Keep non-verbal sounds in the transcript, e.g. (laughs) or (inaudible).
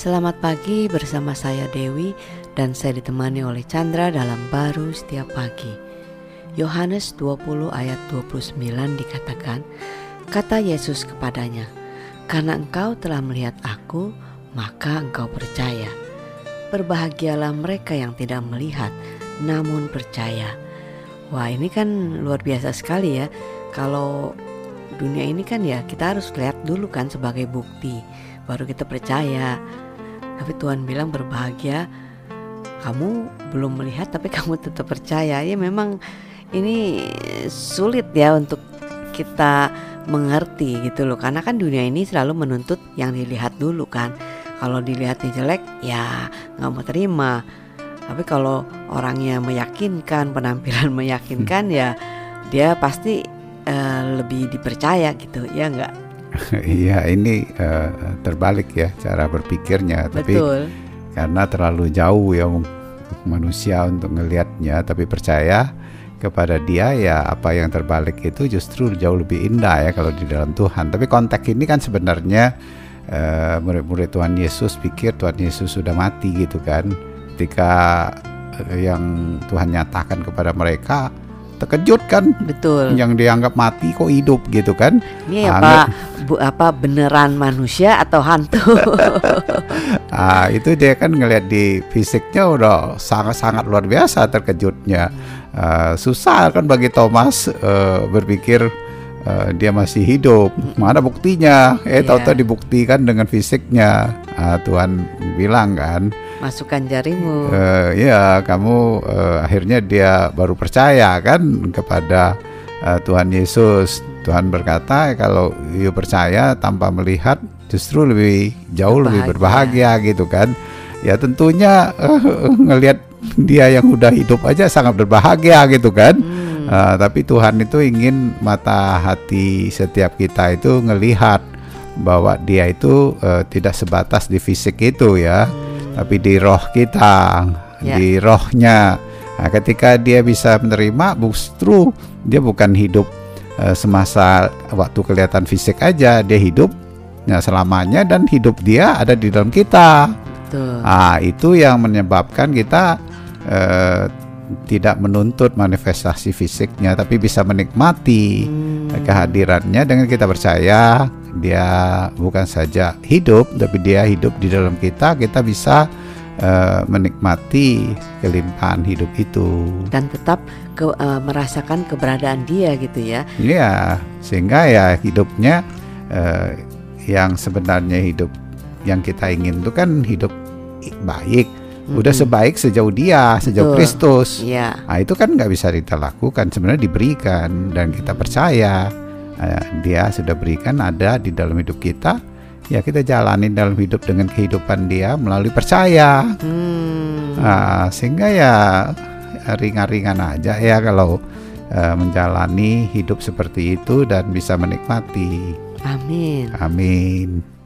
Selamat pagi bersama saya Dewi dan saya ditemani oleh Chandra dalam baru setiap pagi. Yohanes 20 ayat 29 dikatakan, kata Yesus kepadanya, "Karena engkau telah melihat aku, maka engkau percaya. Berbahagialah mereka yang tidak melihat namun percaya." Wah, ini kan luar biasa sekali ya. Kalau dunia ini kan ya kita harus lihat dulu kan sebagai bukti baru kita percaya. Tapi Tuhan bilang berbahagia. Kamu belum melihat tapi (laughs) kamu tetap percaya. Ya memang ini sulit ya untuk kita mengerti gitu loh. Karena kan dunia ini selalu menuntut yang dilihat dulu kan. Kalau dilihatnya jelek ya nggak mau terima. Tapi kalau orangnya meyakinkan (laughs) penampilan meyakinkan ya dia pasti uh, lebih dipercaya gitu. Ya nggak (laughs) Iya ini uh, terbalik ya cara berpikirnya. Tapi betul. karena terlalu jauh ya manusia untuk ngelihatnya tapi percaya kepada dia ya apa yang terbalik itu justru jauh lebih indah ya kalau di dalam Tuhan. Tapi konteks ini kan sebenarnya uh, murid-murid Tuhan Yesus pikir Tuhan Yesus sudah mati gitu kan. Ketika uh, yang Tuhan nyatakan kepada mereka terkejut kan? Betul. Yang dianggap mati kok hidup gitu kan? Ini apa? Bu apa beneran manusia atau hantu? (laughs) Ah itu dia kan ngelihat di fisiknya udah sangat sangat luar biasa terkejutnya. Uh, susah kan bagi Thomas uh, berpikir uh, dia masih hidup. Mana buktinya? Eh yeah. tahu-tahu dibuktikan dengan fisiknya. Uh, Tuhan bilang kan masukkan jarimu. Uh, ya, kamu uh, akhirnya dia baru percaya kan kepada uh, Tuhan Yesus. Tuhan berkata kalau you percaya tanpa melihat justru lebih jauh berbahagia. lebih berbahagia gitu kan. Ya tentunya uh, ngelihat dia yang udah hidup aja sangat berbahagia gitu kan. Hmm. Uh, tapi Tuhan itu ingin mata hati setiap kita itu ngelihat bahwa dia itu uh, tidak sebatas di fisik itu ya. Hmm tapi di roh kita, ya. di rohnya. Nah, ketika dia bisa menerima, justru dia bukan hidup uh, semasa waktu kelihatan fisik aja, dia hidup ya, selamanya dan hidup dia ada di dalam kita. Betul. Nah, itu yang menyebabkan kita uh, tidak menuntut manifestasi fisiknya, tapi bisa menikmati hmm. kehadirannya dengan kita percaya dia bukan saja hidup tapi dia hidup di dalam kita. Kita bisa uh, menikmati kelimpahan hidup itu. Dan tetap ke, uh, merasakan keberadaan dia gitu ya. Iya sehingga ya hidupnya uh, yang sebenarnya hidup yang kita ingin itu kan hidup baik. Udah sebaik sejauh dia sejauh Kristus. Ya. nah itu kan nggak bisa kita lakukan. Sebenarnya diberikan dan kita percaya. Eh, dia sudah berikan ada di dalam hidup kita. Ya kita jalani dalam hidup dengan kehidupan dia melalui percaya. Hmm. nah, sehingga ya ringan-ringan aja ya kalau uh, menjalani hidup seperti itu dan bisa menikmati. Amin. Amin